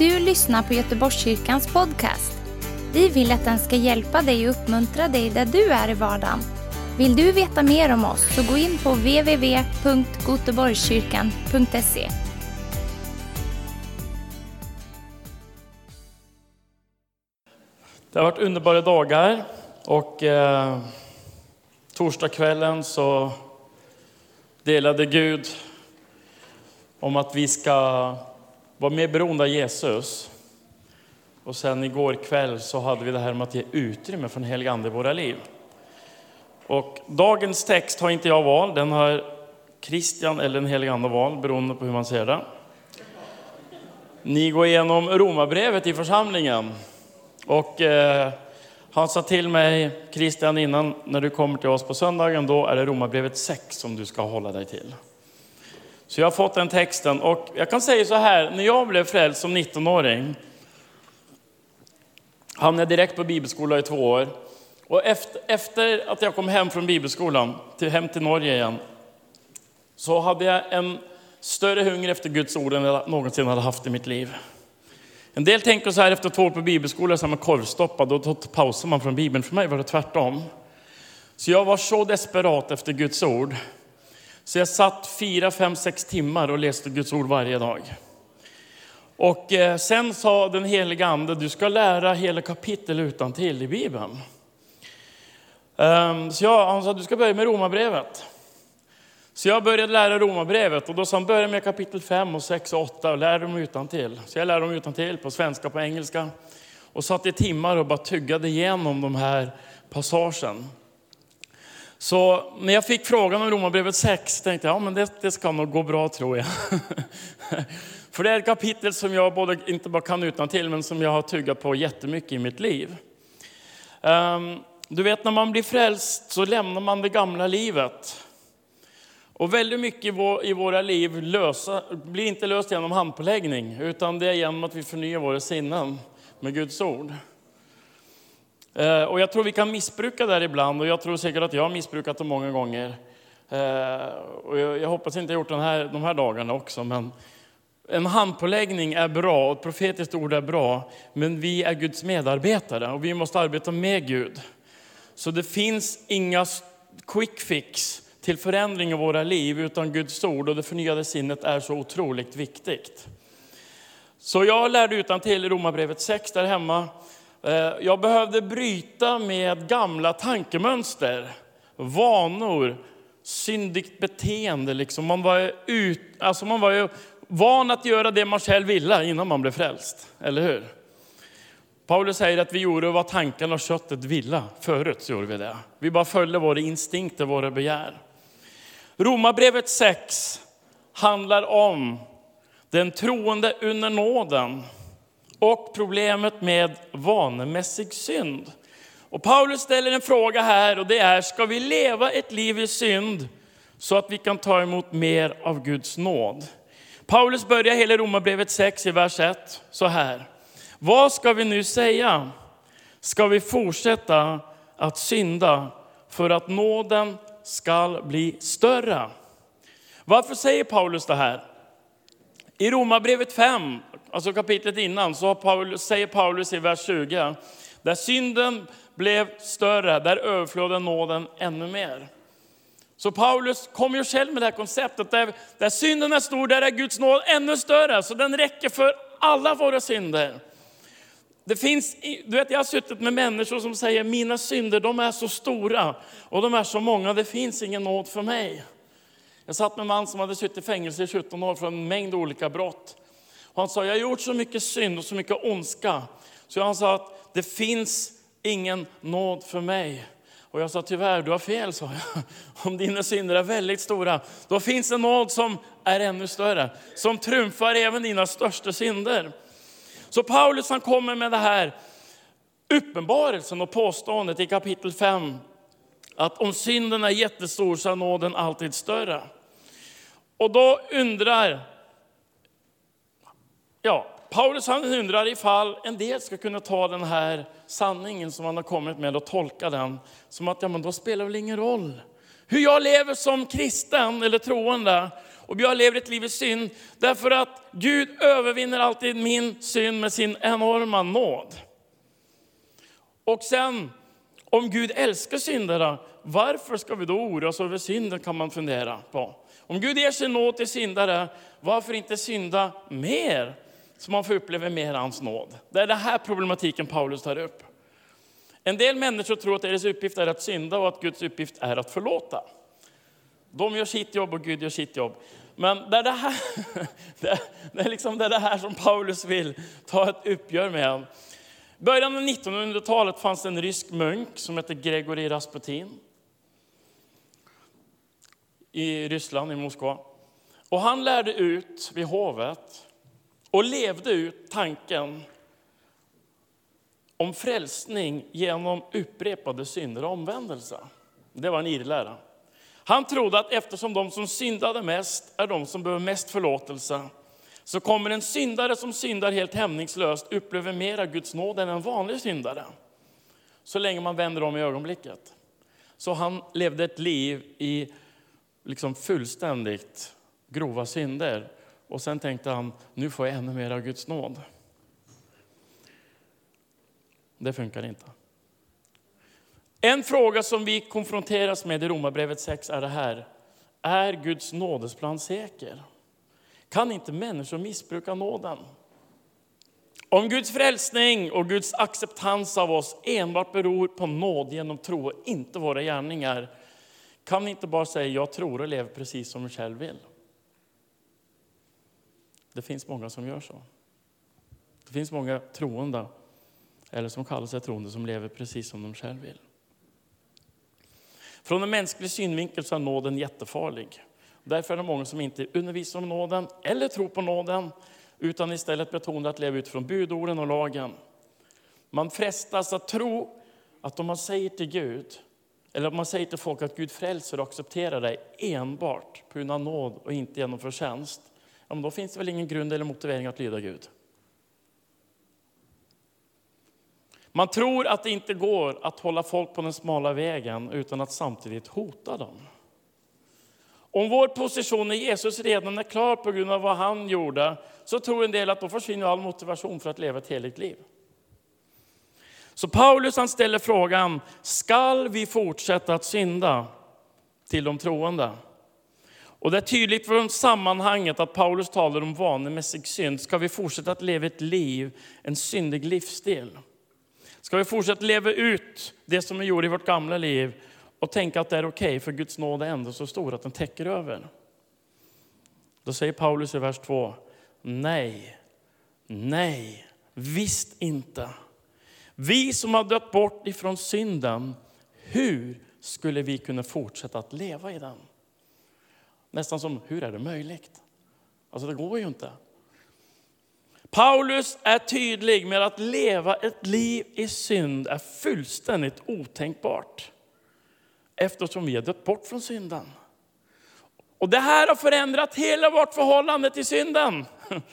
du lyssnar på Göteborgskyrkans podcast. Vi vill att den ska hjälpa dig och uppmuntra dig där du är i vardagen. Vill du veta mer om oss så gå in på www.goteborgskyrkan.se. Det har varit underbara dagar och eh, torsdagskvällen så delade Gud om att vi ska vara mer beroende av Jesus. Och sen igår kväll så hade vi det här med att ge utrymme för den helige Ande i våra liv. Och dagens text har inte jag valt, den har Christian eller den helige Ande valt, beroende på hur man ser det. Ni går igenom Romarbrevet i församlingen. Och eh, han sa till mig, Christian, innan när du kommer till oss på söndagen, då är det Romarbrevet 6 som du ska hålla dig till. Så jag har fått den texten och jag kan säga så här, när jag blev frälst som 19-åring, hamnade jag direkt på bibelskola i två år. Och efter, efter att jag kom hem från bibelskolan, till, hem till Norge igen, så hade jag en större hunger efter Guds ord än jag någonsin hade haft i mitt liv. En del tänker så här efter två år på bibelskola, så är man korvstoppad och då pausar man från Bibeln. För mig var det tvärtom. Så jag var så desperat efter Guds ord. Så jag satt fyra, fem, sex timmar och läste Guds ord varje dag. Och eh, sen sa den heliga ande, du ska lära hela kapitel utan till i Bibeln. Ehm, så jag, han sa, du ska börja med romabrevet. Så jag började lära romabrevet och då sa han, börja med kapitel 5 och 6 och 8 och lär dem utan till. Så jag lärde dem utan till på svenska på engelska. Och satt i timmar och bara tuggade igenom de här passagen. Så när jag fick frågan om Romarbrevet 6 tänkte jag, ja men det, det ska nog gå bra tror jag. För det är ett kapitel som jag både, inte bara kan utan till men som jag har tuggat på jättemycket i mitt liv. Um, du vet när man blir frälst så lämnar man det gamla livet. Och väldigt mycket i våra liv lösa, blir inte löst genom handpåläggning, utan det är genom att vi förnyar våra sinnen med Guds ord. Eh, och jag tror vi kan missbruka det ibland, och jag tror säkert att jag har missbrukat det många gånger. Eh, och jag hoppas inte jag gjort den här, de här dagarna också, men en handpåläggning är bra, och ett profetiskt ord är bra, men vi är Guds medarbetare och vi måste arbeta med Gud. Så det finns inga quick fix till förändring i våra liv, utan Guds ord och det förnyade sinnet är så otroligt viktigt. Så jag lärde utan till Romarbrevet 6 där hemma. Eh, jag behövde bryta med gamla tankemönster, vanor, syndigt beteende. Liksom. Man, var ut, alltså man var ju van att göra det man själv ville innan man blev frälst, eller hur? Paulus säger att vi gjorde vad tankarna och köttet ville. Förut gjorde vi det. Vi bara följde våra instinkter, våra begär. Romarbrevet 6 handlar om den troende under nåden och problemet med vanemässig synd. Och Paulus ställer en fråga här och det är, ska vi leva ett liv i synd så att vi kan ta emot mer av Guds nåd? Paulus börjar hela Romarbrevet 6 i vers 1 så här. Vad ska vi nu säga? Ska vi fortsätta att synda för att nåden ska bli större? Varför säger Paulus det här? I Romarbrevet 5, alltså kapitlet innan, så Paulus, säger Paulus i vers 20, där synden blev större, där överflödade nåden ännu mer. Så Paulus kom ju själv med det här konceptet, där, där synden är stor, där är Guds nåd ännu större, så den räcker för alla våra synder. Det finns, du vet, jag har suttit med människor som säger mina synder de är så stora och de är så många, det finns ingen nåd för mig. Jag satt med en man som hade suttit i fängelse i 17 år för en mängd olika brott. Han sa, jag har gjort så mycket synd och så mycket ondska. Så han sa att det finns ingen nåd för mig. Och jag sa, tyvärr, du har fel, sa jag. Om dina synder är väldigt stora, då finns en nåd som är ännu större. Som trumfar även dina största synder. Så Paulus han kommer med det här uppenbarelsen och påståendet i kapitel 5. Att om synden är jättestor så är nåden alltid större. Och då undrar, ja, Paulus han undrar ifall en del ska kunna ta den här sanningen som han har kommit med och tolka den som att ja, men då spelar det väl ingen roll hur jag lever som kristen eller troende och jag lever ett liv i synd. Därför att Gud övervinner alltid min synd med sin enorma nåd. Och sen, om Gud älskar syndare, varför ska vi då oroa oss över synden kan man fundera på. Om Gud ger sin nåd till syndare, varför inte synda mer? Så man får uppleva mer hans nåd. Det är den här problematiken Paulus tar upp. En del människor tror att deras uppgift är att synda och att Guds uppgift är att förlåta. De gör sitt jobb och Gud gör sitt jobb. Men det är det här, det är liksom det, här som Paulus vill ta ett uppgör med. I början av 1900-talet fanns det en rysk munk som hette Gregory Rasputin i Ryssland, i Moskva. Och han lärde ut vid hovet och levde ut tanken om frälsning genom upprepade synder och omvändelse. Det var en irrlära. Han trodde att eftersom de som syndade mest är de som behöver mest förlåtelse, så kommer en syndare som syndar helt hämningslöst uppleva mera Guds nåd än en vanlig syndare. Så länge man vänder om i ögonblicket. Så han levde ett liv i liksom fullständigt grova synder. Och sen tänkte han, nu får jag ännu mer av Guds nåd. Det funkar inte. En fråga som vi konfronteras med i Romarbrevet 6 är det här. Är Guds nådesplan säker? Kan inte människor missbruka nåden? Om Guds frälsning och Guds acceptans av oss enbart beror på nåd genom tro och inte våra gärningar, kan vi inte bara säga jag tror och lever precis som jag själv vill. Det finns många som gör så. Det finns många troende, eller som kallar sig troende, som lever precis som de själva vill. Från en mänsklig synvinkel så är nåden jättefarlig. Därför är det många som inte undervisar om nåden eller tror på nåden, utan istället betonar att leva utifrån budorden och lagen. Man frestas att tro att om man säger till Gud, eller om man säger till folk att Gud frälser och accepterar dig enbart på grund av nåd och inte genom förtjänst, ja, då finns det väl ingen grund eller motivering att lyda Gud. Man tror att det inte går att hålla folk på den smala vägen utan att samtidigt hota dem. Om vår position i Jesus redan är klar på grund av vad han gjorde, så tror en del att då försvinner all motivation för att leva ett heligt liv. Så Paulus han ställer frågan, skall vi fortsätta att synda till de troende? Och det är tydligt från sammanhanget att Paulus talar om vanemässig synd. Ska vi fortsätta att leva ett liv, en syndig livsstil? Ska vi fortsätta leva ut det som vi gjorde i vårt gamla liv och tänka att det är okej, okay, för Guds nåd är ändå så stor att den täcker över? Då säger Paulus i vers 2, nej, nej, visst inte. Vi som har dött bort ifrån synden, hur skulle vi kunna fortsätta att leva i den? Nästan som, hur är det möjligt? Alltså det går ju inte. Paulus är tydlig med att leva ett liv i synd är fullständigt otänkbart. Eftersom vi har dött bort från synden. Och det här har förändrat hela vårt förhållande till synden.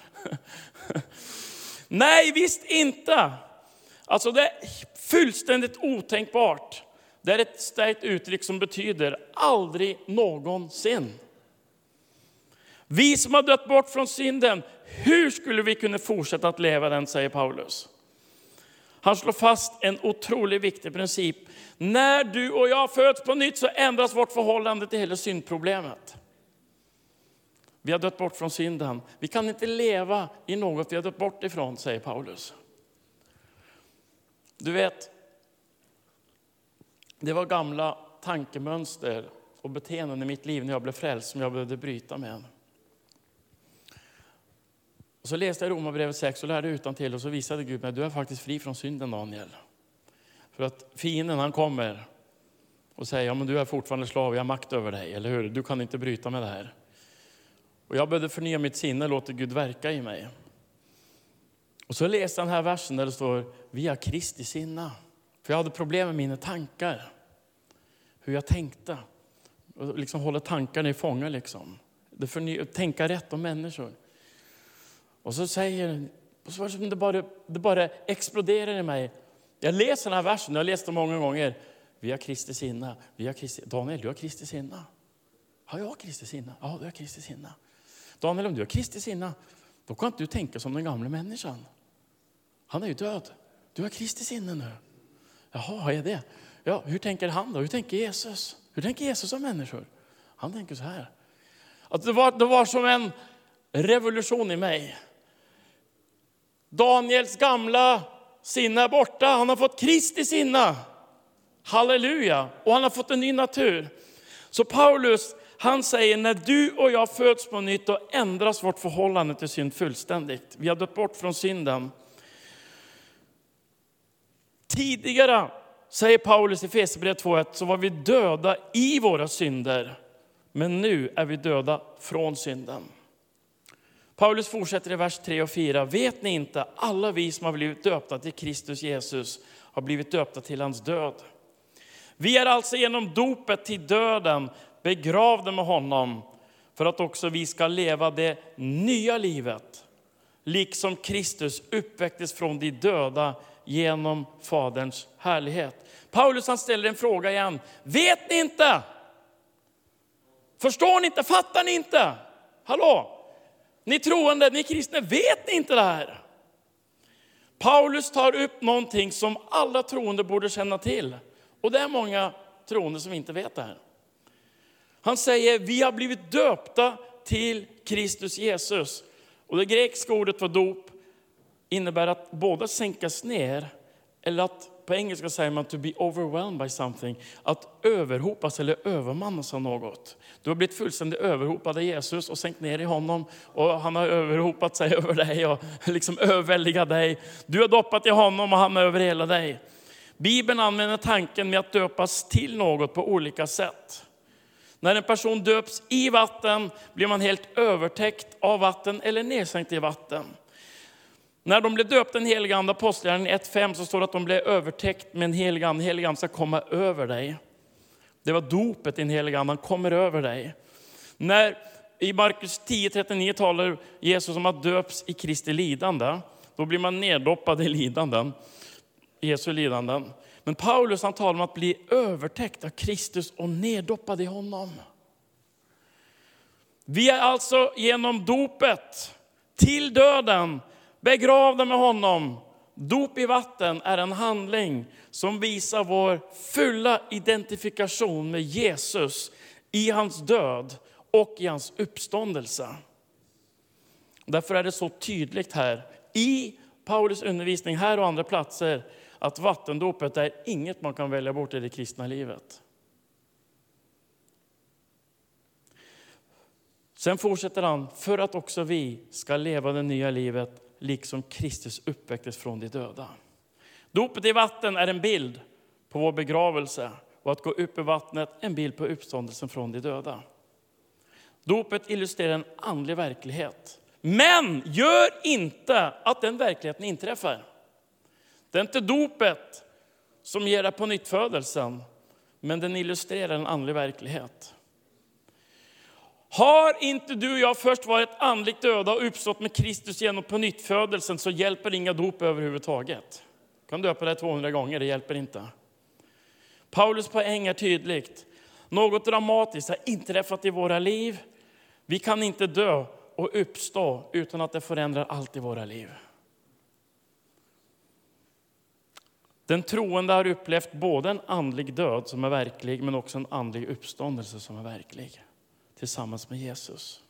Nej, visst inte. Alltså det är fullständigt otänkbart. Det är ett starkt uttryck som betyder aldrig någonsin. Vi som har dött bort från synden, hur skulle vi kunna fortsätta att leva den, säger Paulus. Han slår fast en otroligt viktig princip. När du och jag föds på nytt så ändras vårt förhållande till hela syndproblemet. Vi har dött bort från synden. Vi kan inte leva i något vi har dött bort ifrån, säger Paulus. Du vet, det var gamla tankemönster och beteenden i mitt liv när jag blev frälst som jag behövde bryta med. Och så läste jag Romarbrevet 6 och lärde utan till och så visade Gud mig att du är faktiskt fri från synden Daniel. För att fienden han kommer och säger, ja men du är fortfarande slav, jag har makt över dig, eller hur? Du kan inte bryta med det här. Och jag behövde förnya mitt sinne låta Gud verka i mig. Och så läste jag den här versen där det står, vi har Kristi sinna. För jag hade problem med mina tankar. Hur jag tänkte. Och liksom hålla tankarna i fånga liksom. Det förny- tänka rätt om människor. Och så säger och så var det som det bara, det bara exploderar i mig. Jag läser den här versen, jag har läst den många gånger. Vi har Kristi sinne. Vi har Kristi, Daniel, du har Kristi sinne. Har jag Kristi sinne? Ja, du har Kristi sinne. Daniel, om du har Kristi sinne, då kan inte du tänka som den gamla människan. Han är ju död. Du har Kristi sinne nu. Jaha, har jag det? Ja, hur tänker han då? Hur tänker Jesus? Hur tänker Jesus om människor? Han tänker så här. Att det, var, det var som en revolution i mig. Daniels gamla sinne är borta. Han har fått Kristi sinne. Halleluja! Och han har fått en ny natur. Så Paulus, han säger när du och jag föds på nytt, då ändras vårt förhållande till synd fullständigt. Vi har dött bort från synden. Tidigare, säger Paulus i Fesebrevet 2.1, så var vi döda i våra synder. Men nu är vi döda från synden. Paulus fortsätter i vers 3 och 4. Vet ni inte, alla vi som har blivit döpta till Kristus Jesus har blivit döpta till hans död. Vi är alltså genom dopet till döden begravda med honom för att också vi ska leva det nya livet. Liksom Kristus uppväcktes från de döda genom Faderns härlighet. Paulus han ställer en fråga igen. Vet ni inte? Förstår ni inte? Fattar ni inte? Hallå? Ni troende, ni kristna, vet ni inte det här? Paulus tar upp någonting som alla troende borde känna till. Och det är många troende som inte vet det här. Han säger, vi har blivit döpta till Kristus Jesus. Och det grekiska ordet för dop innebär att både sänkas ner, eller att på engelska säger man to be overwhelmed by something, att överhopas eller övermannas av något. Du har blivit fullständigt överhopad av Jesus och sänkt ner i honom och han har överhopat sig över dig och liksom överväldigat dig. Du har doppat i honom och han över hela dig. Bibeln använder tanken med att döpas till något på olika sätt. När en person döps i vatten blir man helt övertäckt av vatten eller nedsänkt i vatten. När de blev döpta i den helige Ande, Apostlagärningarna 1.5, så står det att de blev övertäckt med en helig Ande. Helig Ande ska komma över dig. Det var dopet i den helige Ande, han kommer över dig. När i Markus 10.39 talar Jesus om att döps i Kristi lidande. Då blir man neddoppad i lidanden, Jesu lidanden. Men Paulus han talar om att bli övertäckt av Kristus och neddoppad i honom. Vi är alltså genom dopet till döden Begrav dem med honom. Dop i vatten är en handling som visar vår fulla identifikation med Jesus i hans död och i hans uppståndelse. Därför är det så tydligt här i Paulus undervisning här och andra platser att vattendopet är inget man kan välja bort i det kristna livet. Sen fortsätter han, för att också vi ska leva det nya livet liksom Kristus uppväcktes från de döda. Dopet i vatten är en bild på vår begravelse och att gå upp i vattnet en bild på uppståndelsen från de döda. Dopet illustrerar en andlig verklighet. Men gör inte att den verkligheten inträffar. Det är inte dopet som ger dig på nytt men den illustrerar en andlig verklighet. Har inte du och jag först varit andligt döda och uppstått med Kristus genom på nyttfödelsen så hjälper inga dop överhuvudtaget. Du kan döpa dig 200 gånger, det hjälper inte. Paulus poäng är tydligt. Något dramatiskt har inträffat i våra liv. Vi kan inte dö och uppstå utan att det förändrar allt i våra liv. Den troende har upplevt både en andlig död som är verklig, men också en andlig uppståndelse som är verklig tillsammans med Jesus.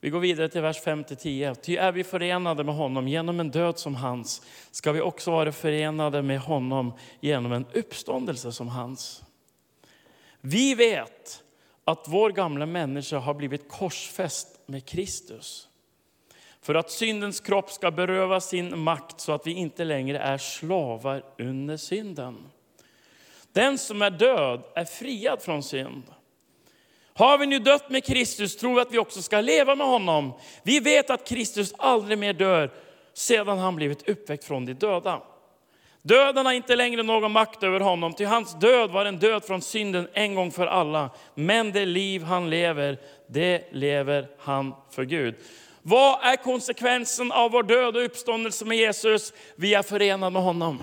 Vi går vidare till vers 5-10. Ty är vi förenade med honom genom en död som hans, ska vi också vara förenade med honom genom en uppståndelse som hans. Vi vet att vår gamla människa har blivit korsfäst med Kristus. För att syndens kropp ska beröva sin makt så att vi inte längre är slavar under synden. Den som är död är friad från synd. Har vi nu dött med Kristus tror vi att vi också ska leva med honom. Vi vet att Kristus aldrig mer dör sedan han blivit uppväckt från de döda. Döden har inte längre någon makt över honom, ty hans död var en död från synden en gång för alla. Men det liv han lever, det lever han för Gud. Vad är konsekvensen av vår död och uppståndelse med Jesus? Vi är förenade med honom.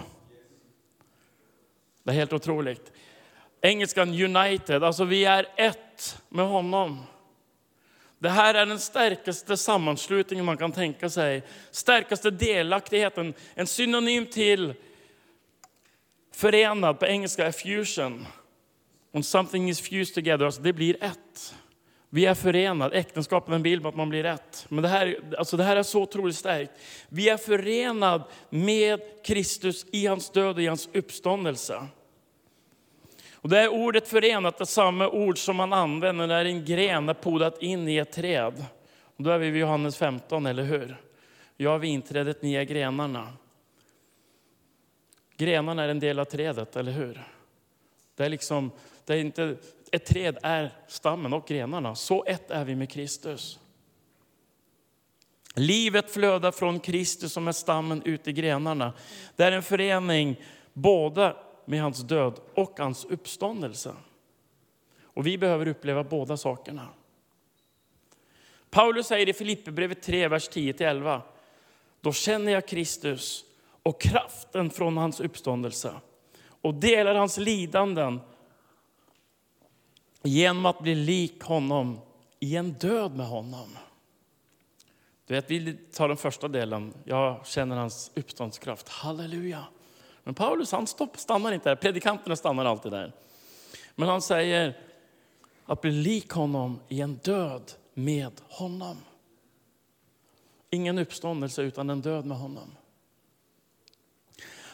Det är helt otroligt engelskan united, alltså vi är ett med honom. Det här är den starkaste sammanslutningen man kan tänka sig. Starkaste delaktigheten, en synonym till förenad på engelska är fusion. When something is fused together, alltså det blir ett. Vi är förenade. Äktenskapet är en bild på att man blir ett. Men det här, alltså det här är så otroligt starkt. Vi är förenade med Kristus i hans död och i hans uppståndelse. Och det är ordet förenat är samma ord som man använder när en gren är podat in i ett träd. Och då är vi vid Johannes 15, eller hur? Jag är vinträdet, ni är grenarna. Grenarna är en del av trädet, eller hur? Det är liksom, det är inte, ett träd är stammen och grenarna. Så ett är vi med Kristus. Livet flödar från Kristus som är stammen ut i grenarna. Det är en förening både med hans död och hans uppståndelse. Och vi behöver uppleva båda sakerna. Paulus säger i Filipperbrevet 3, vers 10-11. Då känner jag Kristus och kraften från hans uppståndelse och delar hans lidanden genom att bli lik honom i en död med honom. Du vet, vi tar den första delen. Jag känner hans uppståndskraft. Halleluja. Men Paulus han stopp, stannar inte där. Predikanterna stannar alltid där. Men han säger att bli lik honom i en död med honom. Ingen uppståndelse utan en död med honom.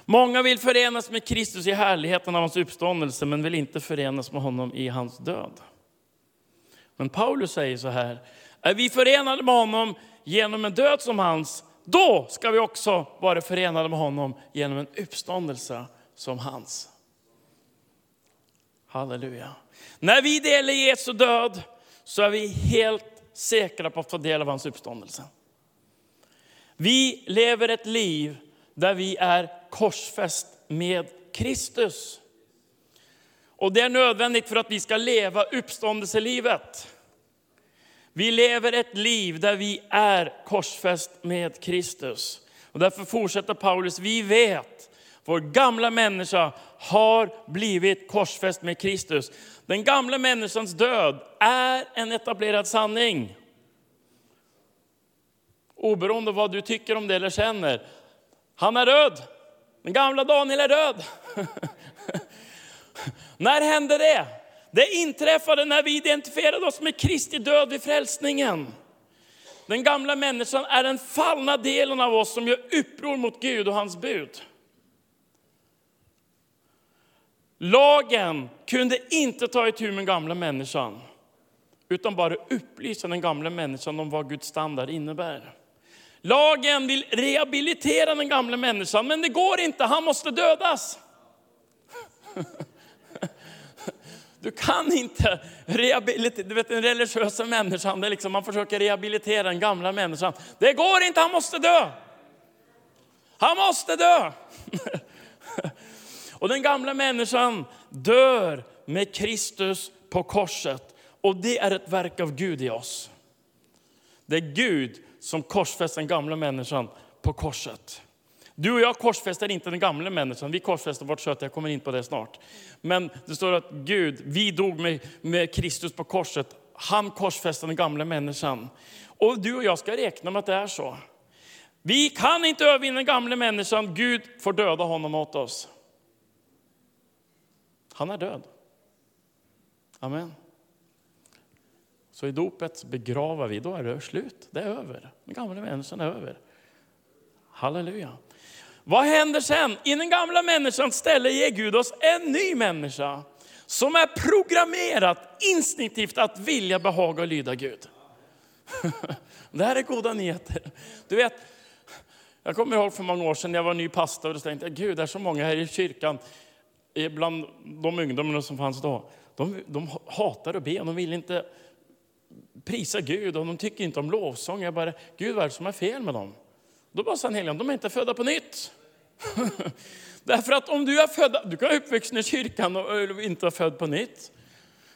Många vill förenas med Kristus i härligheten av hans uppståndelse men vill inte förenas med honom i hans död. Men Paulus säger så här, är vi förenade med honom genom en död som hans, då ska vi också vara förenade med honom genom en uppståndelse som hans. Halleluja. När vi delar Jesu död så är vi helt säkra på att få del av hans uppståndelse. Vi lever ett liv där vi är korsfäst med Kristus. Och det är nödvändigt för att vi ska leva uppståndelselivet. Vi lever ett liv där vi är korsfäst med Kristus. Och därför fortsätter Paulus, vi vet, vår gamla människa har blivit korsfäst med Kristus. Den gamla människans död är en etablerad sanning. Oberoende av vad du tycker om det eller känner. Han är död. Den gamla Daniel är död. när hände det? Det inträffade när vi identifierade oss med Kristi död vid frälsningen. Den gamla människan är den fallna delen av oss som gör uppror mot Gud och hans bud. Lagen kunde inte ta itu med den gamla människan, utan bara upplysa den gamla människan om vad Guds standard innebär. Lagen vill rehabilitera den gamla människan, men det går inte, han måste dödas. Du kan inte rehabilitera, du vet den religiösa människan, det liksom, man försöker rehabilitera den gamla människan. Det går inte, han måste dö. Han måste dö. Och den gamla människan dör med Kristus på korset. Och det är ett verk av Gud i oss. Det är Gud som korsfäst den gamla människan på korset. Du och jag korsfäster inte den gamla människan, vi korsfäster vårt kött, jag kommer in på det snart. Men det står att Gud, vi dog med, med Kristus på korset, han korsfäste den gamla människan. Och du och jag ska räkna med att det är så. Vi kan inte övervinna den gamla människan, Gud får döda honom åt oss. Han är död. Amen. Så i dopet begravar vi, då är det slut. Det är över. Den gamla människan är över. Halleluja. Vad händer sen? I den gamla människans ställe ger Gud oss en ny människa som är programmerad instinktivt att vilja behaga och lyda Gud. Det här är goda nyheter. Du vet, jag kommer ihåg för många år sedan när jag var ny pastor och tänkte Gud, det är så många här i kyrkan, bland de ungdomarna som fanns då. De, de hatar att be, de vill inte prisa Gud och de tycker inte om lovsång. Jag bara, Gud vad är det som är fel med dem? Då bara sa han de är inte födda på nytt. Därför att om du är född, du kan vara uppvuxen i kyrkan och inte vara född på nytt.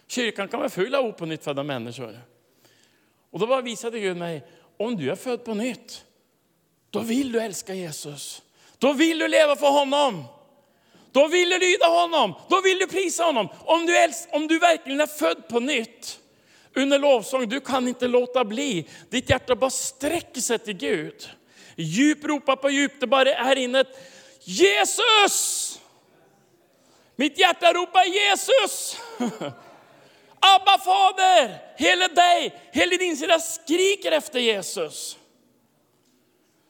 Kyrkan kan vara full av opånyttfödda människor. Och då bara visade Gud mig, om du är född på nytt, då vill du älska Jesus. Då vill du leva för honom. Då vill du lyda honom, då vill du prisa honom. Om du, älsk, om du verkligen är född på nytt under lovsång, du kan inte låta bli. Ditt hjärta bara sträcker sig till Gud. Djup ropar på djup, det bara här inne Jesus! Mitt hjärta ropar Jesus! Abba fader, hela dig, hela din sida skriker efter Jesus.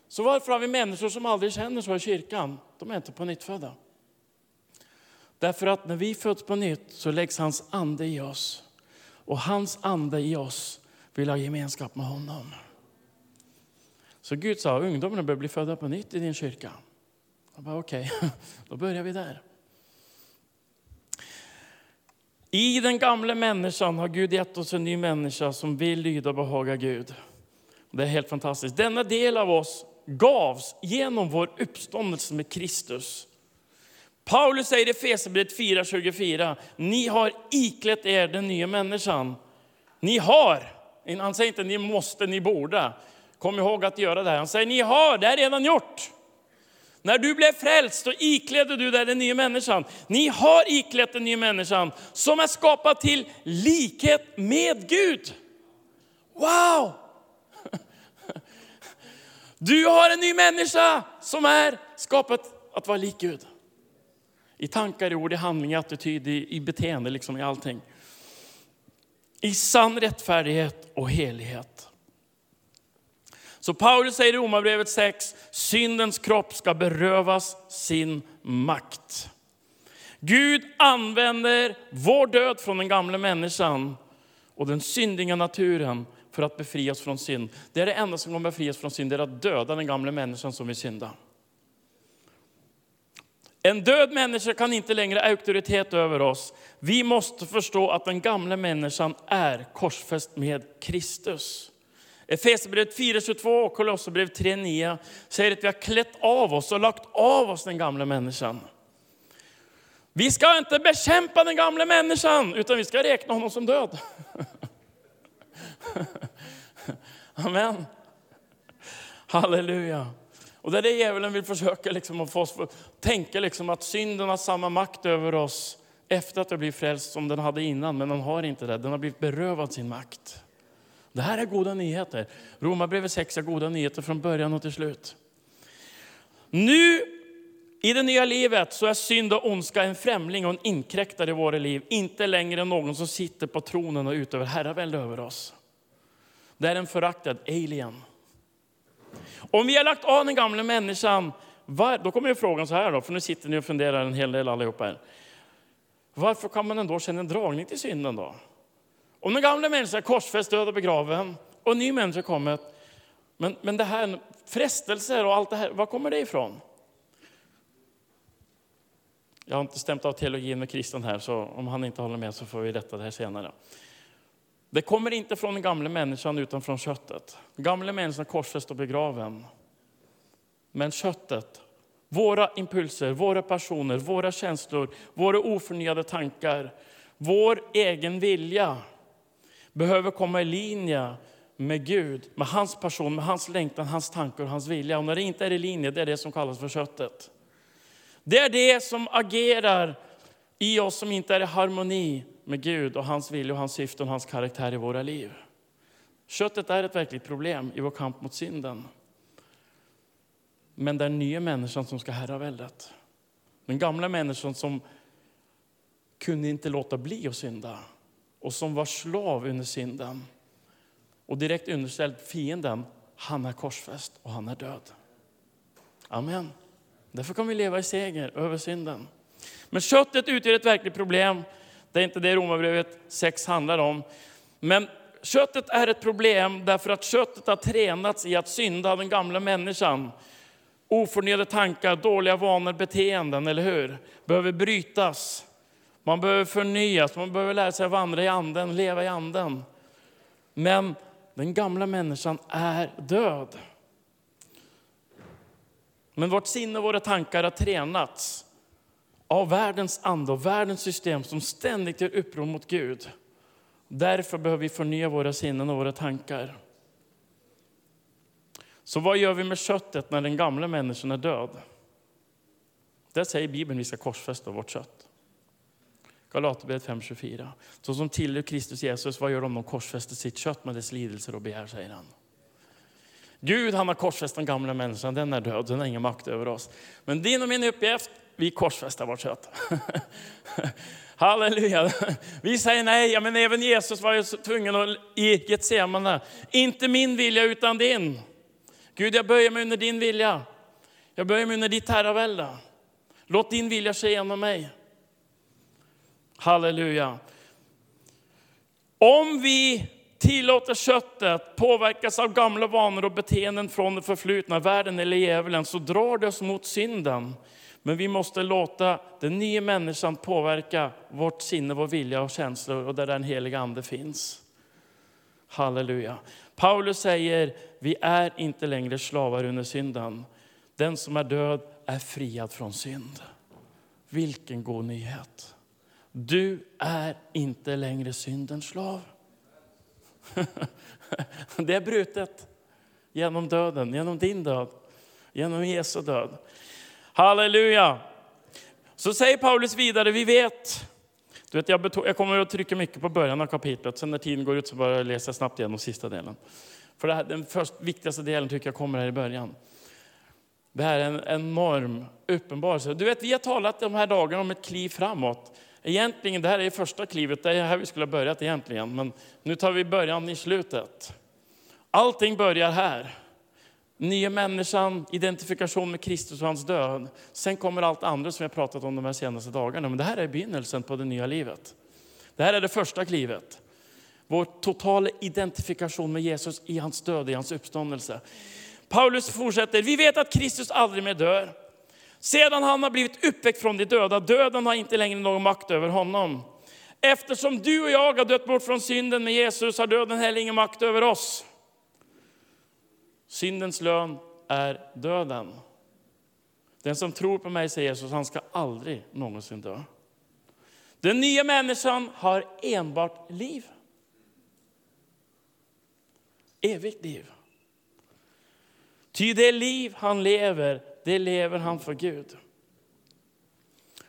Så varför har vi människor som aldrig känner så i kyrkan? De är inte på nytt födda. Därför att när vi föds på nytt så läggs hans ande i oss. Och hans ande i oss vill ha gemenskap med honom. Så Gud sa, ungdomarna bör bli födda på nytt i din kyrka. Jag bara, okej, okay. då börjar vi där. I den gamla människan har Gud gett oss en ny människa som vill lyda och behaga Gud. Det är helt fantastiskt. Denna del av oss gavs genom vår uppståndelse med Kristus. Paulus säger i Efesierbrevet 4.24, ni har iklätt er den nya människan. Ni har, han säger inte ni måste, ni borde. Kom ihåg att göra det här. Han säger ni har, det är redan gjort. När du blev frälst så iklädde du dig den nya människan. Ni har iklätt den nya människan som är skapad till likhet med Gud. Wow! Du har en ny människa som är skapad att vara lik Gud. I tankar, i ord, i handling, i attityd, i, i beteende, liksom i allting. I sann rättfärdighet och helighet. Så Paulus säger i Romarbrevet 6, syndens kropp ska berövas sin makt. Gud använder vår död från den gamla människan och den syndiga naturen för att befria oss från synd. Det är det enda som kommer befria oss från synd, det är att döda den gamla människan som vill synda. En död människa kan inte längre ha auktoritet över oss. Vi måste förstå att den gamla människan är korsfäst med Kristus. Efesierbrevet 4.22 och Kolosserbrevet 3.9 säger att vi har klätt av oss och lagt av oss den gamla människan. Vi ska inte bekämpa den gamla människan, utan vi ska räkna honom som död. Amen. Halleluja. Och det är det djävulen vill försöka liksom att få oss att tänka liksom att synden har samma makt över oss efter att vi blivit frälst som den hade innan, men den har inte det. Den har blivit berövad sin makt. Det här är goda nyheter. Romarbrevet 6 är goda nyheter från början och till slut. Nu i det nya livet så är synd och ondska en främling och en inkräktare i våra liv. Inte längre någon som sitter på tronen och utövar herravälde över oss. Det är en föraktad alien. Om vi har lagt av den gamla människan, var, då kommer frågan så här då, för nu sitter ni och funderar en hel del allihopa här. Varför kan man ändå känna en dragning till synden då? Om den gamla människan är korsfäst, död och begraven och en ny människa kommer. Men, men det här frestelser och allt det här, var kommer det ifrån? Jag har inte stämt av teologin med kristen, här, så om han inte håller med så får vi rätta det här senare. Det kommer inte från den gamla människan utan från köttet. Den gamla människan är korsfäst och begraven. Men köttet, våra impulser, våra passioner, våra känslor, våra oförnyade tankar, vår egen vilja behöver komma i linje med Gud, med hans person, med hans längtan, hans tankar och hans vilja. Och när det inte är i linje, det är det som kallas för köttet. Det är det som agerar i oss som inte är i harmoni med Gud och hans vilja, och hans syfte och hans karaktär i våra liv. Köttet är ett verkligt problem i vår kamp mot synden. Men det är den nya människan som ska herraväldet. Den gamla människan som kunde inte låta bli att synda och som var slav under synden och direkt underställd fienden, han är korsfäst och han är död. Amen. Därför kan vi leva i seger över synden. Men köttet utgör ett verkligt problem. Det är inte det Romarbrevet 6 handlar om. Men köttet är ett problem därför att köttet har tränats i att synda den gamla människan. Oförnyade tankar, dåliga vanor, beteenden, eller hur? Behöver brytas. Man behöver förnyas, man behöver lära sig att vandra i anden, leva i anden. Men den gamla människan är död. Men vårt sinne och våra tankar har tränats av världens ande och världens system som ständigt gör uppror mot Gud. Därför behöver vi förnya våra sinnen och våra tankar. Så vad gör vi med köttet när den gamla människan är död? Där säger Bibeln att vi ska korsfästa vårt kött. Galaterbrevet 5.24. Så som tillhör Kristus Jesus, vad gör de? De korsfäster sitt kött med dess lidelser och begär, säger han. Gud han har korsfäst den gamla människan, den är död, den har ingen makt över oss. Men din och min uppgift, vi korsfäster vårt kött. Halleluja. Vi säger nej, ja, men även Jesus var ju tvungen att i Getsemane, inte min vilja utan din. Gud, jag böjer mig under din vilja. Jag böjer mig under ditt herravälde. Låt din vilja ske genom mig. Halleluja. Om vi tillåter köttet påverkas av gamla vanor och beteenden från det förflutna, världen eller djävulen, så drar det oss mot synden. Men vi måste låta den nya människan påverka vårt sinne, vår vilja och känslor och där den heliga ande finns. Halleluja. Paulus säger, vi är inte längre slavar under synden. Den som är död är friad från synd. Vilken god nyhet. Du är inte längre syndens slav. Det är brutet genom döden, genom din död, genom Jesu död. Halleluja! Så säger Paulus vidare, vi vet, du vet jag, jag kommer att trycka mycket på början av kapitlet, sen när tiden går ut så bara läser jag snabbt igenom sista delen. För det här, den först, viktigaste delen tycker jag kommer här i början. Det här är en enorm uppenbarelse. Du vet, vi har talat de här dagarna om ett kliv framåt. Egentligen, det här är första klivet, det är här vi skulle ha börjat egentligen. Men nu tar vi början i slutet. Allting börjar här. Nya människan, identifikation med Kristus och hans död. Sen kommer allt andra som vi har pratat om de här senaste dagarna. Men det här är begynnelsen på det nya livet. Det här är det första klivet. Vår totala identifikation med Jesus i hans död, i hans uppståndelse. Paulus fortsätter, vi vet att Kristus aldrig mer dör. Sedan han har blivit uppväckt från de döda, döden har inte längre någon makt över honom. Eftersom du och jag har dött bort från synden med Jesus har döden heller ingen makt över oss. Syndens lön är döden. Den som tror på mig, säger Jesus, han ska aldrig någonsin dö. Den nya människan har enbart liv. Evigt liv. Ty det liv han lever, det lever han för Gud.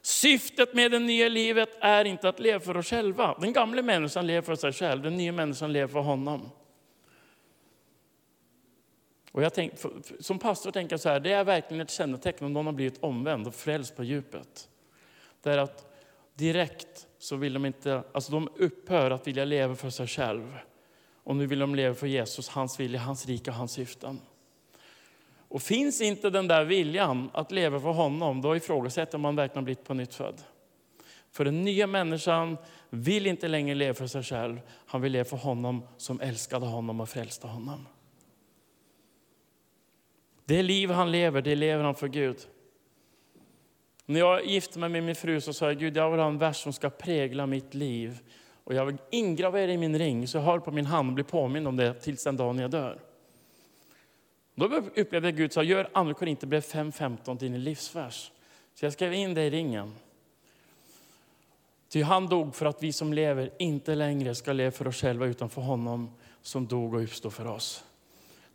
Syftet med det nya livet är inte att leva för oss själva. Den gamla människan lever för sig själv, den nya människan lever för honom. Och jag tänk, som pastor tänker jag så här, det är verkligen ett kännetecken om någon har blivit omvänd och frälst på djupet. Det är att direkt så vill de inte, alltså de upphör att vilja leva för sig själv. Och nu vill de leva för Jesus, hans vilja, hans rika och hans syften. Och finns inte den där viljan att leva för honom, då ifrågasätter man verkligen blivit på nytt född. För den nya människan vill inte längre leva för sig själv, han vill leva för honom som älskade honom och frälste honom. Det liv han lever, det lever han för Gud. När jag gifte mig med min fru så sa jag, Gud jag vill ha en vers som ska prägla mitt liv. Och jag vill ingravera i min ring, så jag har på min hand och blir påmind om det tills den dagen jag dör. Då upplevde jag Gud sa, gör Andra Korinthierbrevet 5.15 till din livsvers. Så jag skrev in det i ringen. Ty han dog för att vi som lever inte längre ska leva för oss själva utan för honom som dog och uppstod för oss.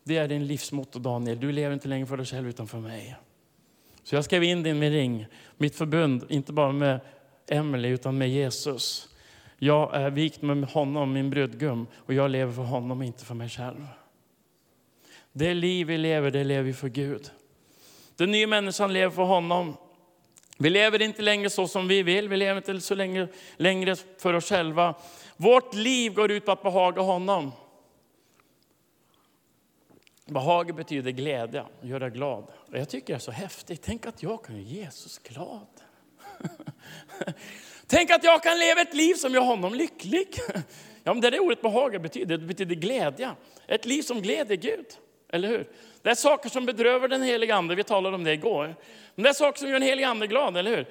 Det är din livsmotto Daniel. Du lever inte längre för dig själv utan för mig. Så jag skrev in det i min ring, mitt förbund, inte bara med Emelie utan med Jesus. Jag är vikt med honom, min brudgum, och jag lever för honom, inte för mig själv. Det liv vi lever, det lever vi för Gud. Den nya människan lever för honom. Vi lever inte längre så som vi vill, vi lever inte så länge, längre för oss själva. Vårt liv går ut på att behaga honom. Behag betyder glädje, göra glad. Och jag tycker det är så häftigt. Tänk att jag kan göra Jesus glad. Tänk att jag kan leva ett liv som gör honom lycklig. Ja, men det är det ordet behaga betyder. Det betyder glädje. Ett liv som gläder Gud. Eller hur? Det är saker som bedrövar den heliga Ande. Vi talade om det igår. Men det är saker som gör den heliga Ande glad, eller hur?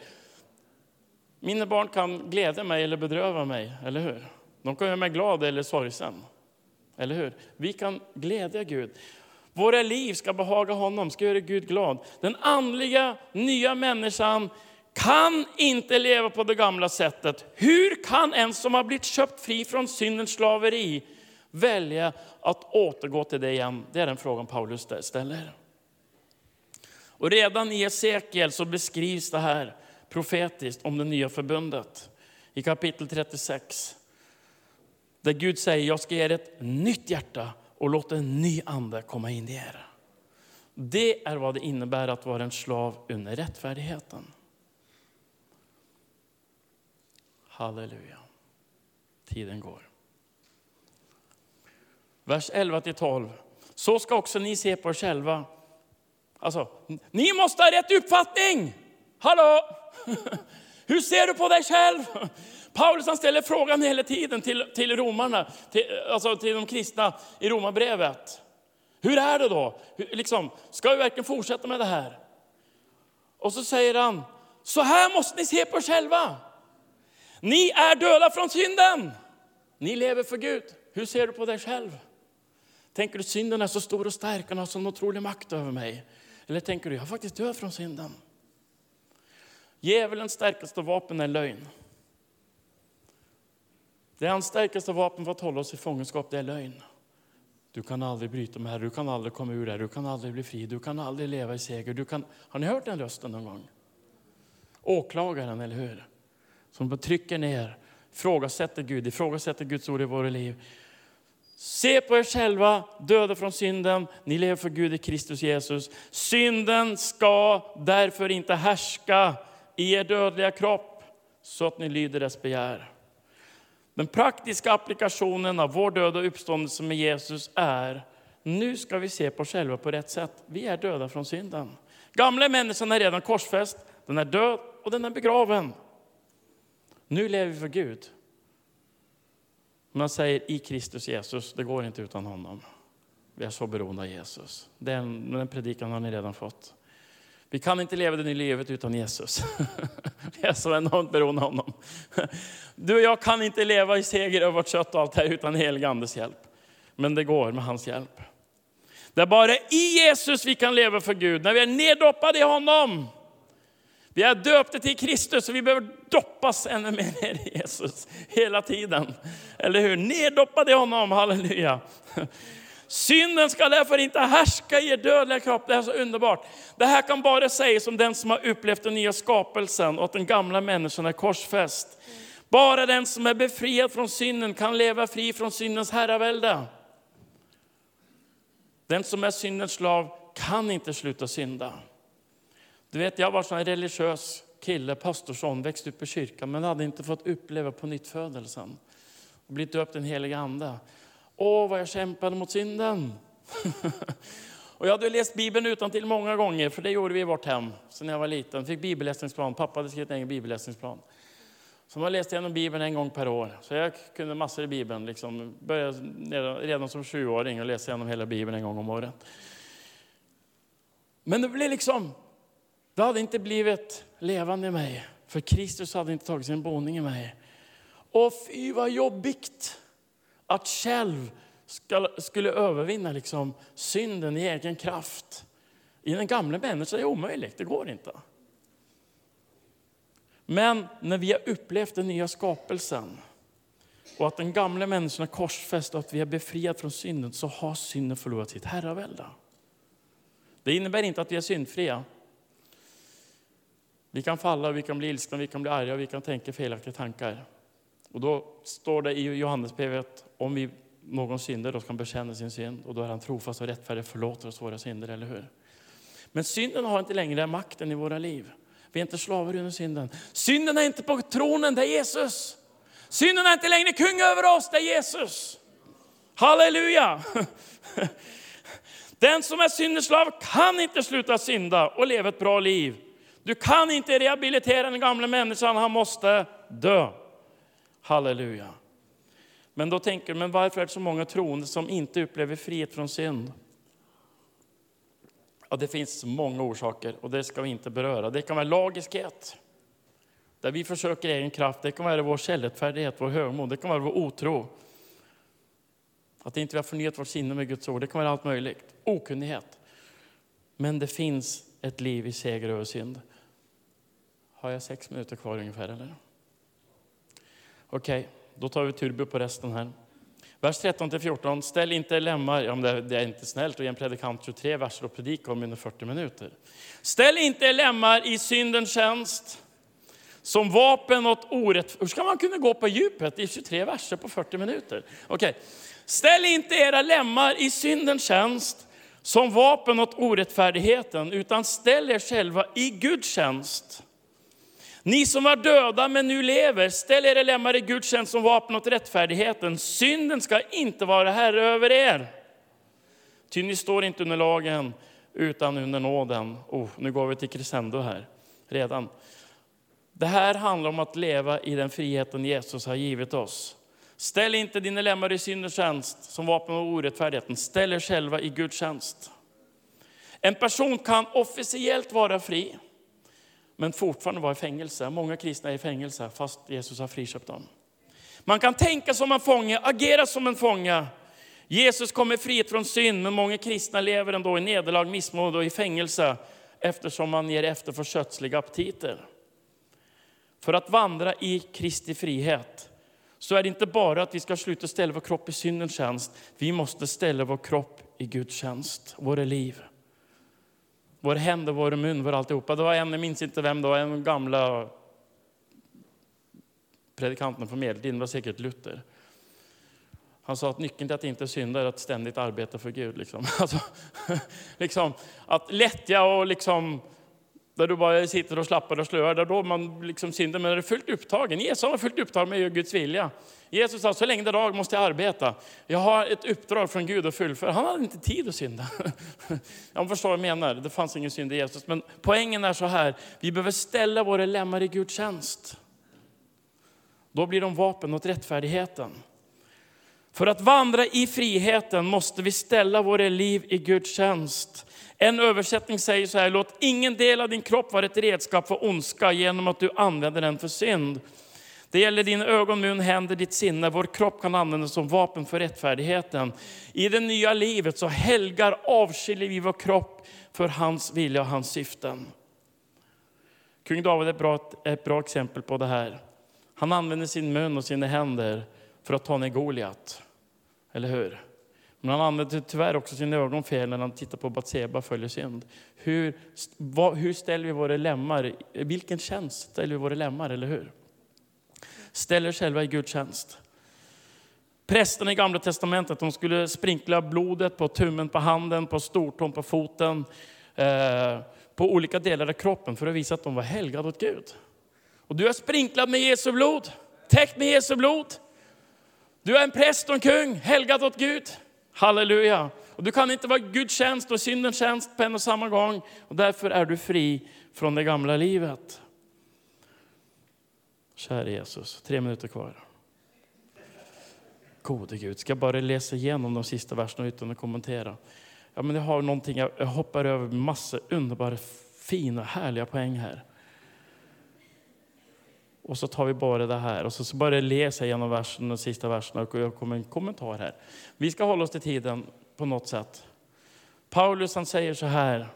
Mina barn kan glädja mig eller bedröva mig, eller hur? De kan göra mig glad eller sorgsen. Eller hur? Vi kan glädja Gud. Våra liv ska behaga honom, ska göra Gud glad. Den andliga nya människan kan inte leva på det gamla sättet. Hur kan en som har blivit köpt fri från syndens slaveri välja att återgå till det igen? Det är den frågan Paulus ställer. Och redan i Hesekiel så beskrivs det här profetiskt om det nya förbundet. I kapitel 36. Där Gud säger, jag ska ge er ett nytt hjärta och låta en ny ande komma in i er. Det är vad det innebär att vara en slav under rättfärdigheten. Halleluja. Tiden går. Vers 11-12. Så ska också ni se på er själva. Alltså, ni måste ha rätt uppfattning! Hallå! Hur ser du på dig själv? Paulus han ställer frågan hela tiden till, till romarna, till, alltså till de kristna i romarbrevet. Hur är det då? Hur, liksom, ska vi verkligen fortsätta med det här? Och så säger han, så här måste ni se på er själva. Ni är döda från synden. Ni lever för Gud. Hur ser du på dig själv? Tänker du synden är så stor och stark, och har sån otrolig makt över mig? Eller tänker du, jag har faktiskt död från synden. Djävulens starkaste vapen är lögn. Det är hans starkaste vapen för att hålla oss i fångenskap, det är lögn. Du kan aldrig bryta med det, här, du kan aldrig komma ur det, här, du kan aldrig bli fri, du kan aldrig leva i seger. Du kan... Har ni hört den rösten någon gång? Åklagaren, eller hur? Som trycker ner, ifrågasätter Gud, ifrågasätter Guds ord i våra liv. Se på er själva, döda från synden, ni lever för Gud i Kristus Jesus. Synden ska därför inte härska i er dödliga kropp så att ni lyder dess begär. Den praktiska applikationen av vår död och uppståndelse med Jesus är, nu ska vi se på oss själva på rätt sätt. Vi är döda från synden. Gamla människan är redan korsfäst, den är död och den är begraven. Nu lever vi för Gud. Man säger i Kristus Jesus, det går inte utan honom. Vi är så beroende av Jesus. Den, den predikan har ni redan fått. Vi kan inte leva det nya livet utan Jesus. Vi är så enormt beroende av honom. Du och jag kan inte leva i seger över vårt kött och allt här utan helig Andes hjälp. Men det går med hans hjälp. Det är bara i Jesus vi kan leva för Gud, när vi är neddoppade i honom. Vi är döpta till Kristus och vi behöver doppas ännu mer ner i Jesus hela tiden. Eller hur? Neddoppade i honom, halleluja. Synden ska därför inte härska i er dödliga kropp. Det är så underbart. Det här kan bara sägas om den som har upplevt den nya skapelsen och att den gamla människan är korsfäst. Bara den som är befriad från synden kan leva fri från syndens herravälde. Den som är syndens slav kan inte sluta synda. Du vet, jag var en religiös kille, pastorsson, växte upp i kyrkan, men hade inte fått uppleva på nytt födelsen och blivit döpt den heliga ande. Åh, vad jag kämpade mot synden. och jag hade läst Bibeln utan till många gånger, för det gjorde vi i vårt hem sen jag var liten. Fick bibelläsningsplan, pappa hade skrivit en egen bibelläsningsplan. Så man läste igenom Bibeln en gång per år. Så jag kunde massor i Bibeln. Liksom. Började redan som sjuåring och läsa igenom hela Bibeln en gång om året. Men det blev liksom, det hade inte blivit levande i mig. För Kristus hade inte tagit sin boning i mig. Och fy vad jobbigt att själv ska, skulle övervinna liksom synden i egen kraft. I den gamla människan är det omöjligt, det går inte. Men när vi har upplevt den nya skapelsen och att den gamla människan är korsfäst och att vi är befriade från synden så har synden förlorat sitt herravälde. Det innebär inte att vi är syndfria. Vi kan falla, vi kan bli ilskna, vi kan bli arga, vi kan tänka felaktiga tankar. Och då står det i Johannesbrevet, om vi någon synder då han bekänna sin synd och då är han trofast och rättfärdig förlåter oss våra synder, eller hur? Men synden har inte längre makten i våra liv. Vi är inte slavar under synden. Synden är inte på tronen, det är Jesus. Synden är inte längre kung över oss, det är Jesus. Halleluja! Den som är syndens slav kan inte sluta synda och leva ett bra liv. Du kan inte rehabilitera den gamla människan, han måste dö. Halleluja. Men då tänker du, men varför är det så många troende som inte upplever frihet från synd? Ja, det finns många orsaker och det ska vi inte beröra. Det kan vara lagiskhet, där vi försöker egen kraft. Det kan vara vår självrättfärdighet, vår högmod, det kan vara vår otro. Att inte vi har förnyat vårt sinne med Guds ord, det kan vara allt möjligt. Okunnighet. Men det finns ett liv i seger över synd. Har jag sex minuter kvar ungefär, eller? Okej, okay, då tar vi turbo på resten här. Vers 13-14, ställ inte lemmar, ja, men det är inte snällt att ge en predikant 23 verser och predika om under 40 minuter. Ställ inte lemmar i syndens tjänst som vapen åt orätt... Hur ska man kunna gå på djupet i 23 verser på 40 minuter? Okej. Okay. Ställ inte era lemmar i syndens tjänst som vapen åt orättfärdigheten, utan ställ er själva i Guds tjänst. Ni som var döda men nu lever, ställ era lemmar i Guds tjänst som vapen åt rättfärdigheten. Synden ska inte vara herre över er. Ty ni står inte under lagen utan under nåden. Oh, nu går vi till crescendo här redan. Det här handlar om att leva i den friheten Jesus har givit oss. Ställ inte dina lemmar i syndens tjänst som vapen åt orättfärdigheten. Ställ er själva i Guds tjänst. En person kan officiellt vara fri, men fortfarande var i fängelse. Många kristna är i fängelse, fast Jesus har friköpt dem. Man kan tänka som en fånge, agera som en fånge. Jesus kommer frihet från synd, men många kristna lever ändå i nederlag, missmod och i fängelse eftersom man ger efter för kötsliga aptiter. För att vandra i Kristi frihet så är det inte bara att vi ska sluta ställa vår kropp i syndens tjänst. Vi måste ställa vår kropp i Guds tjänst, våra liv. Vår händer, vår mun, vår alltihopa. Det var en, jag minns inte vem det var, en gamla predikanten från medeltiden, var säkert Luther. Han sa att nyckeln till att inte synda är att ständigt arbeta för Gud. Liksom. Alltså, liksom, att lättja och liksom där du bara sitter och slappar och slöar, där då man liksom synder, men är fullt upptagen. Jesus var fullt upptagen med Guds vilja. Jesus sa, så länge det är dag måste jag arbeta. Jag har ett uppdrag från Gud att fullfölja. Han hade inte tid att synda. Jag förstår vad jag menar, det fanns ingen synd i Jesus. Men poängen är så här, vi behöver ställa våra lemmar i Guds tjänst. Då blir de vapen åt rättfärdigheten. För att vandra i friheten måste vi ställa våra liv i Guds tjänst. En översättning säger så här, låt ingen del av din kropp vara ett redskap för ondska genom att du använder den för synd. Det gäller dina ögon, mun, händer, ditt sinne. Vår kropp kan användas som vapen för rättfärdigheten. I det nya livet så helgar, avskiljer vi vår kropp för hans vilja och hans syften. Kung David är ett bra, ett bra exempel på det här. Han använder sin mun och sina händer för att ta ner Goliat. Eller hur? Men han använder tyvärr också sina ögon fel när han tittar på Batseba följer synd. Hur, vad, hur ställer vi våra lemmar? Vilken tjänst ställer vi våra lemmar, eller hur? Ställer själva i Guds tjänst. Prästerna i Gamla Testamentet de skulle sprinkla blodet på tummen på handen, på stortån, på foten, eh, på olika delar av kroppen för att visa att de var helgade åt Gud. Och du är sprinklad med Jesu blod, täckt med Jesu blod. Du är en präst och en kung, helgad åt Gud. Halleluja! Och du kan inte vara Guds tjänst och syndens tjänst på en och samma gång. Och därför är du fri från det gamla livet. Kära Jesus, tre minuter kvar. Gode Gud, ska jag bara läsa igenom de sista verserna utan att kommentera? Ja, men jag har någonting, jag hoppar över massor underbara, fina, härliga poäng här. Och så tar vi bara det här och så börjar jag läsa igenom versen, de sista verserna och jag kommer en kommentar här. Vi ska hålla oss till tiden på något sätt. Paulus han säger så här,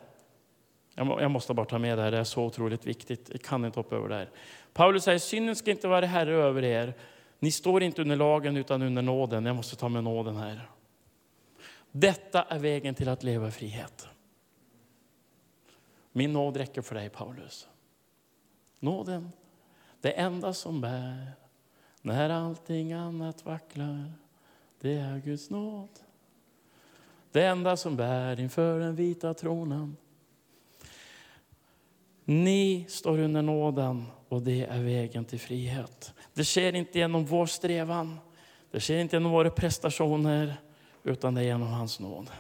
jag måste bara ta med det här, det är så otroligt viktigt, jag kan inte hoppa över det här. Paulus säger, synden ska inte vara herre över er. Ni står inte under lagen utan under nåden. Jag måste ta med nåden här. Detta är vägen till att leva i frihet. Min nåd räcker för dig Paulus. Nåden det enda som bär när allting annat vacklar, det är Guds nåd. Det enda som bär inför den vita tronen. Ni står under nåden och det är vägen till frihet. Det sker inte genom vår strävan, det sker inte genom våra prestationer, utan det är genom hans nåd.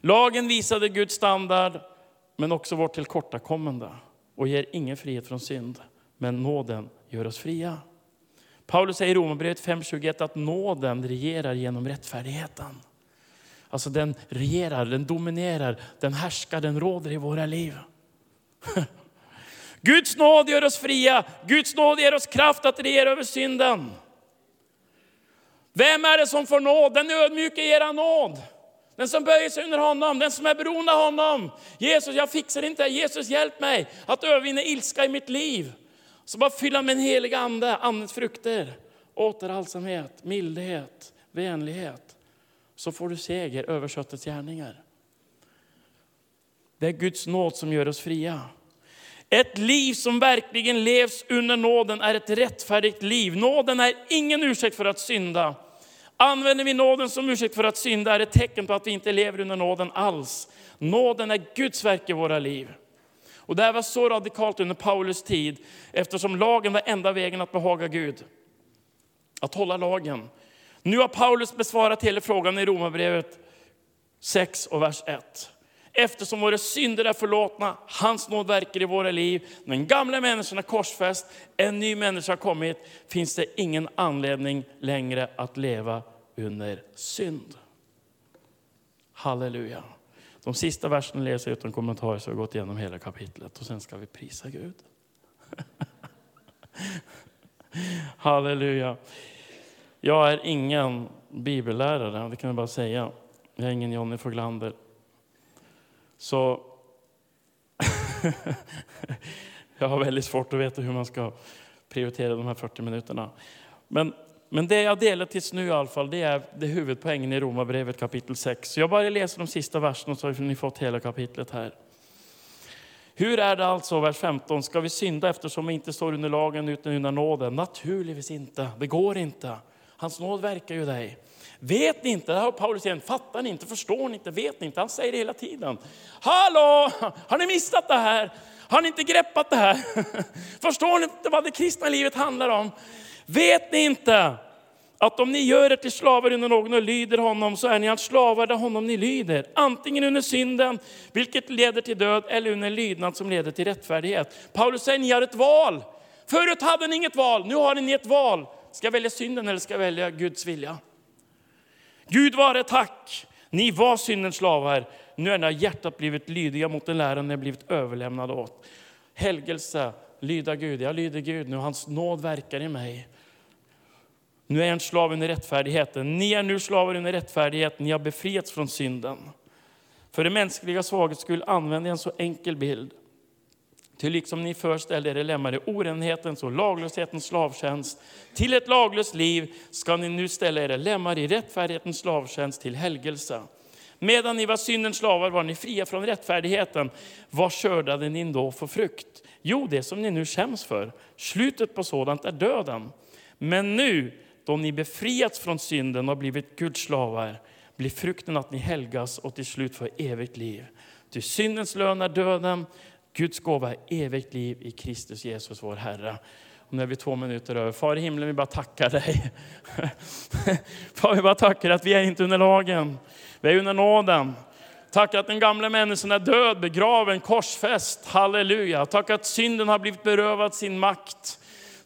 Lagen visade Guds standard, men också vårt tillkortakommande och ger ingen frihet från synd men nåden gör oss fria. Paulus säger i Romarbrevet 5.21 att nåden regerar genom rättfärdigheten. Alltså den regerar, den dominerar, den härskar, den råder i våra liv. Guds nåd gör oss fria, Guds nåd ger oss kraft att regera över synden. Vem är det som får nåd? Den ödmjuke ger han nåd. Den som böjer sig under honom, den som är beroende av honom. Jesus, jag fixar inte Jesus hjälp mig att övervinna ilska i mitt liv. Så bara fylla med en helig ande, andens frukter. Återhållsamhet, mildhet, vänlighet, så får du seger över köttets gärningar. Det är Guds nåd som gör oss fria. Ett liv som verkligen levs under nåden är ett rättfärdigt liv. Nåden är ingen ursäkt för att synda. Använder vi nåden som ursäkt för att synda är det ett tecken på att vi inte lever under nåden alls. Nåden är Guds verk i våra liv. Och det här var så radikalt under Paulus tid, eftersom lagen var enda vägen att behaga Gud. Att hålla lagen. Nu har Paulus besvarat hela frågan i Romarbrevet 6 och vers 1. Eftersom våra synder är förlåtna, hans nåd verkar i våra liv. Den gamla människan är korsfäst, en ny människa har kommit, finns det ingen anledning längre att leva under synd. Halleluja. De sista verserna läser jag utan kommentarer så har gått igenom hela kapitlet och sen ska vi prisa Gud. Halleluja. Jag är ingen bibellärare, det kan jag bara säga. Jag är ingen Johnny Foglander. Så jag har väldigt svårt att veta hur man ska prioritera de här 40 minuterna. Men, men det jag delar tills nu i alla fall, det är, det är huvudpoängen i Romarbrevet kapitel 6. Så jag bara läser de sista verserna så har ni fått hela kapitlet här. Hur är det alltså, vers 15, ska vi synda eftersom vi inte står under lagen utan under nåden? Naturligtvis inte, det går inte. Hans nåd verkar ju dig. Vet ni inte, det har Paulus igen, fattar ni inte, förstår ni inte, vet ni inte? Han säger det hela tiden. Hallå, har ni missat det här? Har ni inte greppat det här? Förstår ni inte vad det kristna livet handlar om? Vet ni inte att om ni gör er till slavar under någon och lyder honom så är ni hans slavar där honom ni lyder. Antingen under synden, vilket leder till död, eller under lydnad som leder till rättfärdighet. Paulus säger ni har ett val. Förut hade ni inget val, nu har ni ett val. Ska jag välja synden eller ska jag välja Guds vilja? Gud vare tack, ni var syndens slavar. Nu är ni hjärtat blivit lydiga mot den läran ni blivit överlämnade åt. Helgelse, lyda Gud. Jag lyder Gud nu, hans nåd verkar i mig. Nu är jag en slav under rättfärdigheten. Ni är nu slavar under rättfärdigheten. ni har befriats från synden. För det mänskliga svaghet skull använder jag en så enkel bild. Ty liksom ni först ställde er lemmar i orenhetens och laglöshetens slavtjänst till ett laglöst liv ska ni nu ställa era lemmar i rättfärdighetens slavtjänst till helgelse. Medan ni var syndens slavar var ni fria från rättfärdigheten. Vad skördade ni då för frukt? Jo, det som ni nu skäms för. Slutet på sådant är döden. Men nu, då ni befriats från synden och blivit Guds slavar, blir frukten att ni helgas och till slut får evigt liv. Ty syndens lön är döden, Guds gåva är evigt liv i Kristus Jesus, vår Herre. Och nu är vi två minuter över. Far i himlen, vi bara tackar dig. Far, vi bara tackar att vi är inte under lagen, vi är under nåden. Tack att den gamla människan är död, begraven, korsfäst. Halleluja. Tack att synden har blivit berövad sin makt.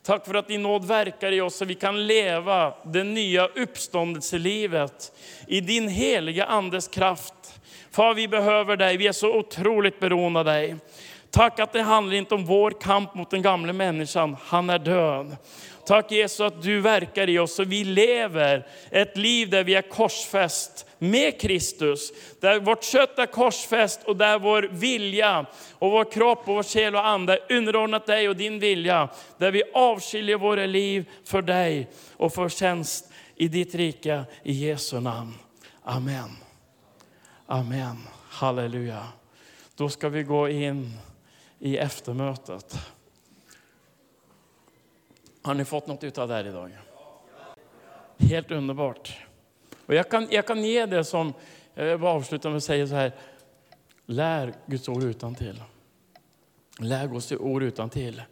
Tack för att din nåd verkar i oss så vi kan leva det nya uppståndelselivet i din heliga Andes kraft. Far, vi behöver dig. Vi är så otroligt beroende av dig. Tack att det handlar inte om vår kamp mot den gamla människan, han är död. Tack Jesus att du verkar i oss och vi lever ett liv där vi är korsfäst med Kristus. Där vårt kött är korsfäst och där vår vilja och vår kropp och vår själ och ande är underordnat dig och din vilja. Där vi avskiljer våra liv för dig och för tjänst i ditt rike i Jesu namn. Amen. Amen. Halleluja. Då ska vi gå in i eftermötet. Har ni fått något av det här idag? Helt underbart. Och jag, kan, jag kan ge det som, jag vill avsluta med att säga så här, lär Guds ord utan till. Lär Guds ord utan till.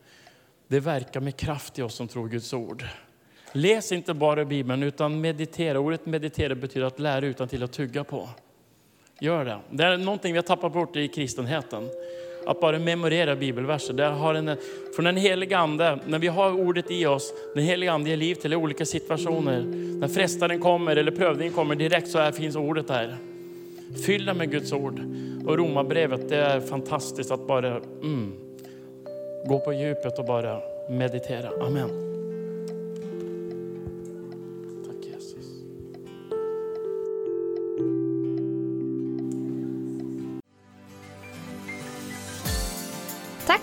Det verkar med kraft i oss som tror Guds ord. Läs inte bara Bibeln utan meditera. Ordet meditera betyder att lära utan till att tugga på. Gör det. Det är någonting vi har tappat bort i kristenheten att bara memorera bibelverser. Det har en, från den heliga Ande, när vi har ordet i oss, den heliga Ande ger liv till olika situationer. När frestaren kommer eller prövningen kommer direkt så här finns ordet där. Fylla med Guds ord. Och Romarbrevet, det är fantastiskt att bara mm, gå på djupet och bara meditera. Amen.